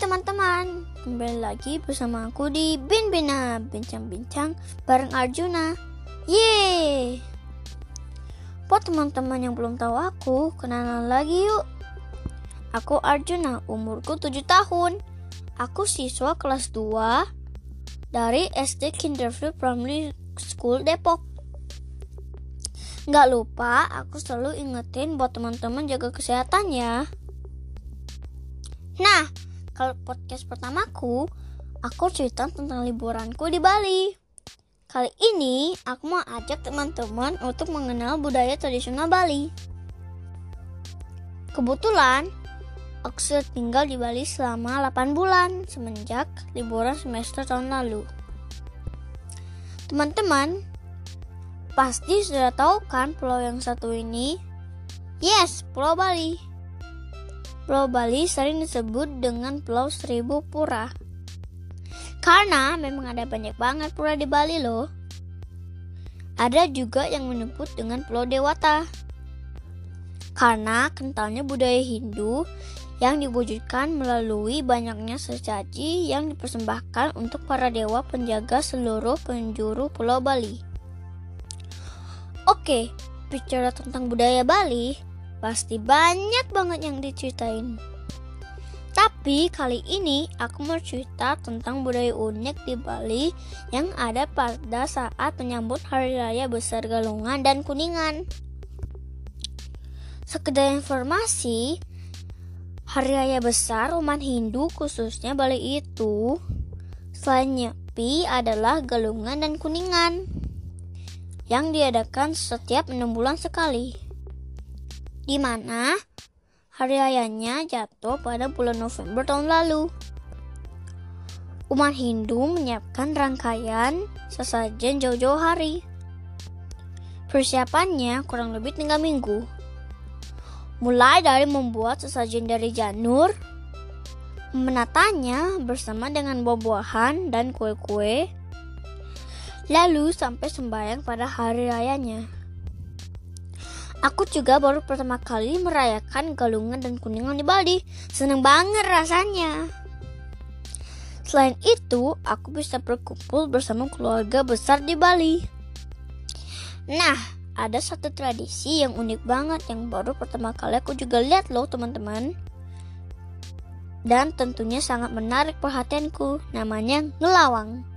teman-teman, kembali lagi bersama aku di Bin Bina Bincang-bincang bareng Arjuna. Yeay! Buat teman-teman yang belum tahu aku, kenalan lagi yuk. Aku Arjuna, umurku 7 tahun. Aku siswa kelas 2 dari SD Kinderfield Primary School Depok. Nggak lupa, aku selalu ingetin buat teman-teman jaga kesehatan ya. Nah, kalau podcast pertamaku, aku cerita tentang liburanku di Bali. Kali ini, aku mau ajak teman-teman untuk mengenal budaya tradisional Bali. Kebetulan, aku sudah tinggal di Bali selama 8 bulan semenjak liburan semester tahun lalu. Teman-teman, pasti sudah tahu kan pulau yang satu ini? Yes, Pulau Bali. Pulau Bali sering disebut dengan Pulau Seribu Pura. Karena memang ada banyak banget pura di Bali loh. Ada juga yang menyebut dengan Pulau Dewata. Karena kentalnya budaya Hindu yang diwujudkan melalui banyaknya sesaji yang dipersembahkan untuk para dewa penjaga seluruh penjuru Pulau Bali. Oke, bicara tentang budaya Bali, Pasti banyak banget yang diceritain. Tapi kali ini aku mau cerita tentang budaya unik di Bali yang ada pada saat menyambut Hari Raya Besar Galungan dan Kuningan. Sekedar informasi, Hari Raya Besar umat Hindu khususnya Bali itu selain Nyepi adalah Galungan dan Kuningan yang diadakan setiap enam bulan sekali di mana hari rayanya jatuh pada bulan November tahun lalu. Umat Hindu menyiapkan rangkaian sesajen jauh-jauh hari. Persiapannya kurang lebih tiga minggu. Mulai dari membuat sesajen dari janur, menatanya bersama dengan buah-buahan dan kue-kue, lalu sampai sembahyang pada hari rayanya. Aku juga baru pertama kali merayakan galungan dan kuningan di Bali. Seneng banget rasanya. Selain itu, aku bisa berkumpul bersama keluarga besar di Bali. Nah, ada satu tradisi yang unik banget yang baru pertama kali aku juga lihat loh teman-teman. Dan tentunya sangat menarik perhatianku, namanya ngelawang.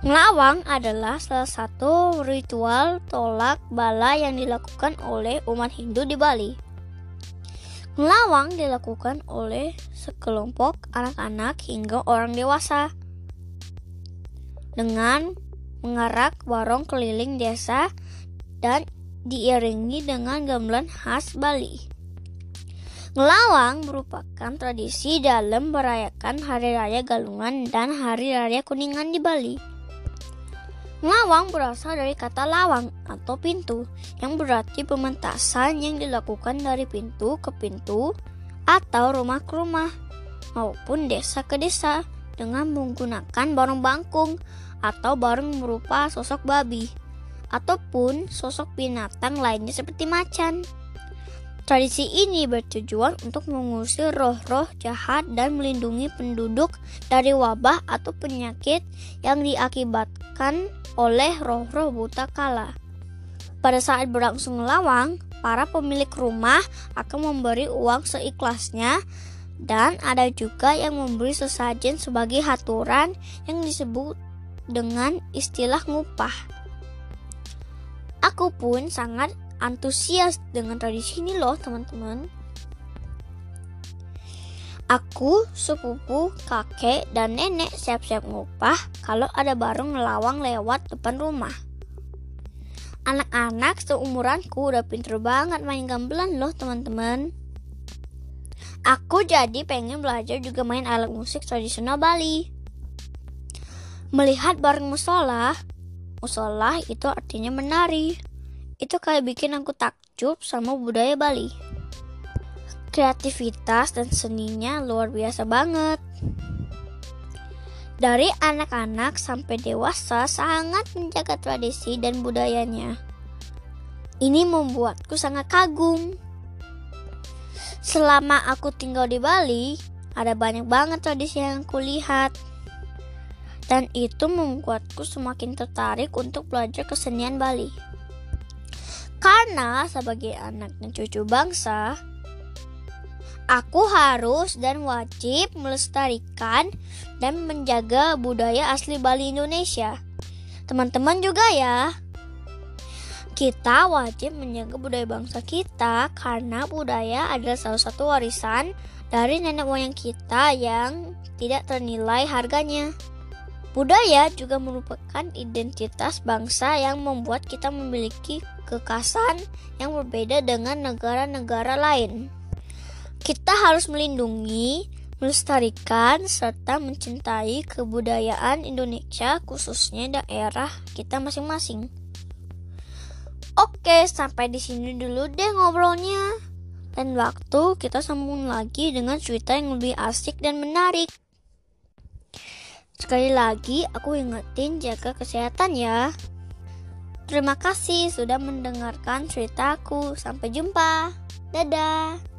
Ngelawang adalah salah satu ritual tolak bala yang dilakukan oleh umat Hindu di Bali. Ngelawang dilakukan oleh sekelompok anak-anak hingga orang dewasa dengan mengarak warung keliling desa dan diiringi dengan gamelan khas Bali. Ngelawang merupakan tradisi dalam merayakan Hari Raya Galungan dan Hari Raya Kuningan di Bali. Lawang berasal dari kata lawang atau pintu yang berarti pementasan yang dilakukan dari pintu ke pintu atau rumah ke rumah maupun desa ke desa dengan menggunakan barang bangkung atau barang berupa sosok babi ataupun sosok binatang lainnya seperti macan. Tradisi ini bertujuan untuk mengusir roh-roh jahat dan melindungi penduduk dari wabah atau penyakit yang diakibatkan oleh roh-roh buta kala. Pada saat berlangsung lawang, para pemilik rumah akan memberi uang seikhlasnya dan ada juga yang memberi sesajen sebagai haturan yang disebut dengan istilah ngupah. Aku pun sangat antusias dengan tradisi ini loh teman-teman. Aku, sepupu, kakek, dan nenek siap-siap ngupah kalau ada bareng ngelawang lewat depan rumah. Anak-anak seumuranku udah pinter banget main gamelan loh teman-teman. Aku jadi pengen belajar juga main alat musik tradisional Bali. Melihat bareng musola, musola itu artinya menari itu kayak bikin aku takjub sama budaya Bali. Kreativitas dan seninya luar biasa banget. Dari anak-anak sampai dewasa sangat menjaga tradisi dan budayanya. Ini membuatku sangat kagum. Selama aku tinggal di Bali, ada banyak banget tradisi yang kulihat. Dan itu membuatku semakin tertarik untuk belajar kesenian Bali. Karena sebagai anak dan cucu bangsa, aku harus dan wajib melestarikan dan menjaga budaya asli Bali Indonesia. Teman-teman juga ya. Kita wajib menjaga budaya bangsa kita karena budaya adalah salah satu warisan dari nenek moyang kita yang tidak ternilai harganya. Budaya juga merupakan identitas bangsa yang membuat kita memiliki kekasan yang berbeda dengan negara-negara lain. Kita harus melindungi, melestarikan, serta mencintai kebudayaan Indonesia, khususnya daerah kita masing-masing. Oke, sampai di sini dulu deh ngobrolnya. Dan waktu kita sambung lagi dengan cerita yang lebih asik dan menarik. Sekali lagi, aku ingetin jaga kesehatan ya. Terima kasih sudah mendengarkan ceritaku. Sampai jumpa. Dadah.